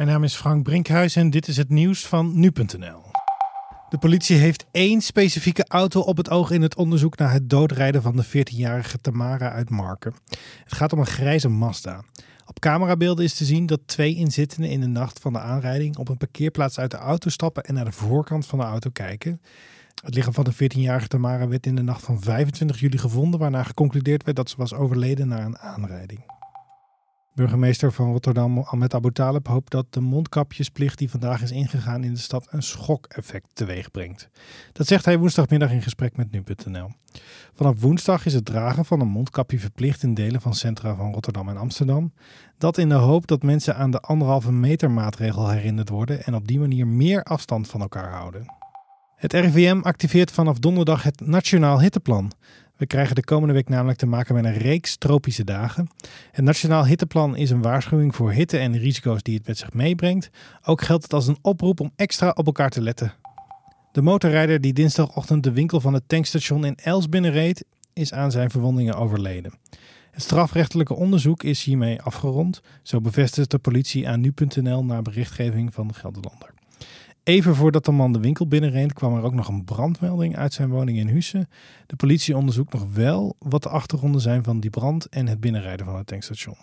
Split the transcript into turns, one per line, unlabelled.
Mijn naam is Frank Brinkhuis en dit is het nieuws van nu.nl. De politie heeft één specifieke auto op het oog in het onderzoek naar het doodrijden van de 14-jarige Tamara uit Marken. Het gaat om een grijze Mazda. Op camerabeelden is te zien dat twee inzittenden in de nacht van de aanrijding op een parkeerplaats uit de auto stappen en naar de voorkant van de auto kijken. Het lichaam van de 14-jarige Tamara werd in de nacht van 25 juli gevonden, waarna geconcludeerd werd dat ze was overleden na een aanrijding. Burgemeester van Rotterdam, Ahmed Abu Talib, hoopt dat de mondkapjesplicht die vandaag is ingegaan in de stad een schokeffect teweeg brengt. Dat zegt hij woensdagmiddag in gesprek met nu.nl. Vanaf woensdag is het dragen van een mondkapje verplicht in delen van centra van Rotterdam en Amsterdam. Dat in de hoop dat mensen aan de anderhalve meter maatregel herinnerd worden en op die manier meer afstand van elkaar houden. Het RIVM activeert vanaf donderdag het Nationaal Hitteplan. We krijgen de komende week namelijk te maken met een reeks tropische dagen. Het Nationaal Hitteplan is een waarschuwing voor hitte en risico's die het met zich meebrengt. Ook geldt het als een oproep om extra op elkaar te letten. De motorrijder die dinsdagochtend de winkel van het tankstation in Els binnenreed, is aan zijn verwondingen overleden. Het strafrechtelijke onderzoek is hiermee afgerond, zo bevestigt de politie aan nu.nl na berichtgeving van de Gelderlander. Even voordat de man de winkel binnenreed, kwam er ook nog een brandmelding uit zijn woning in Husse. De politie onderzoekt nog wel wat de achtergronden zijn van die brand en het binnenrijden van het tankstation.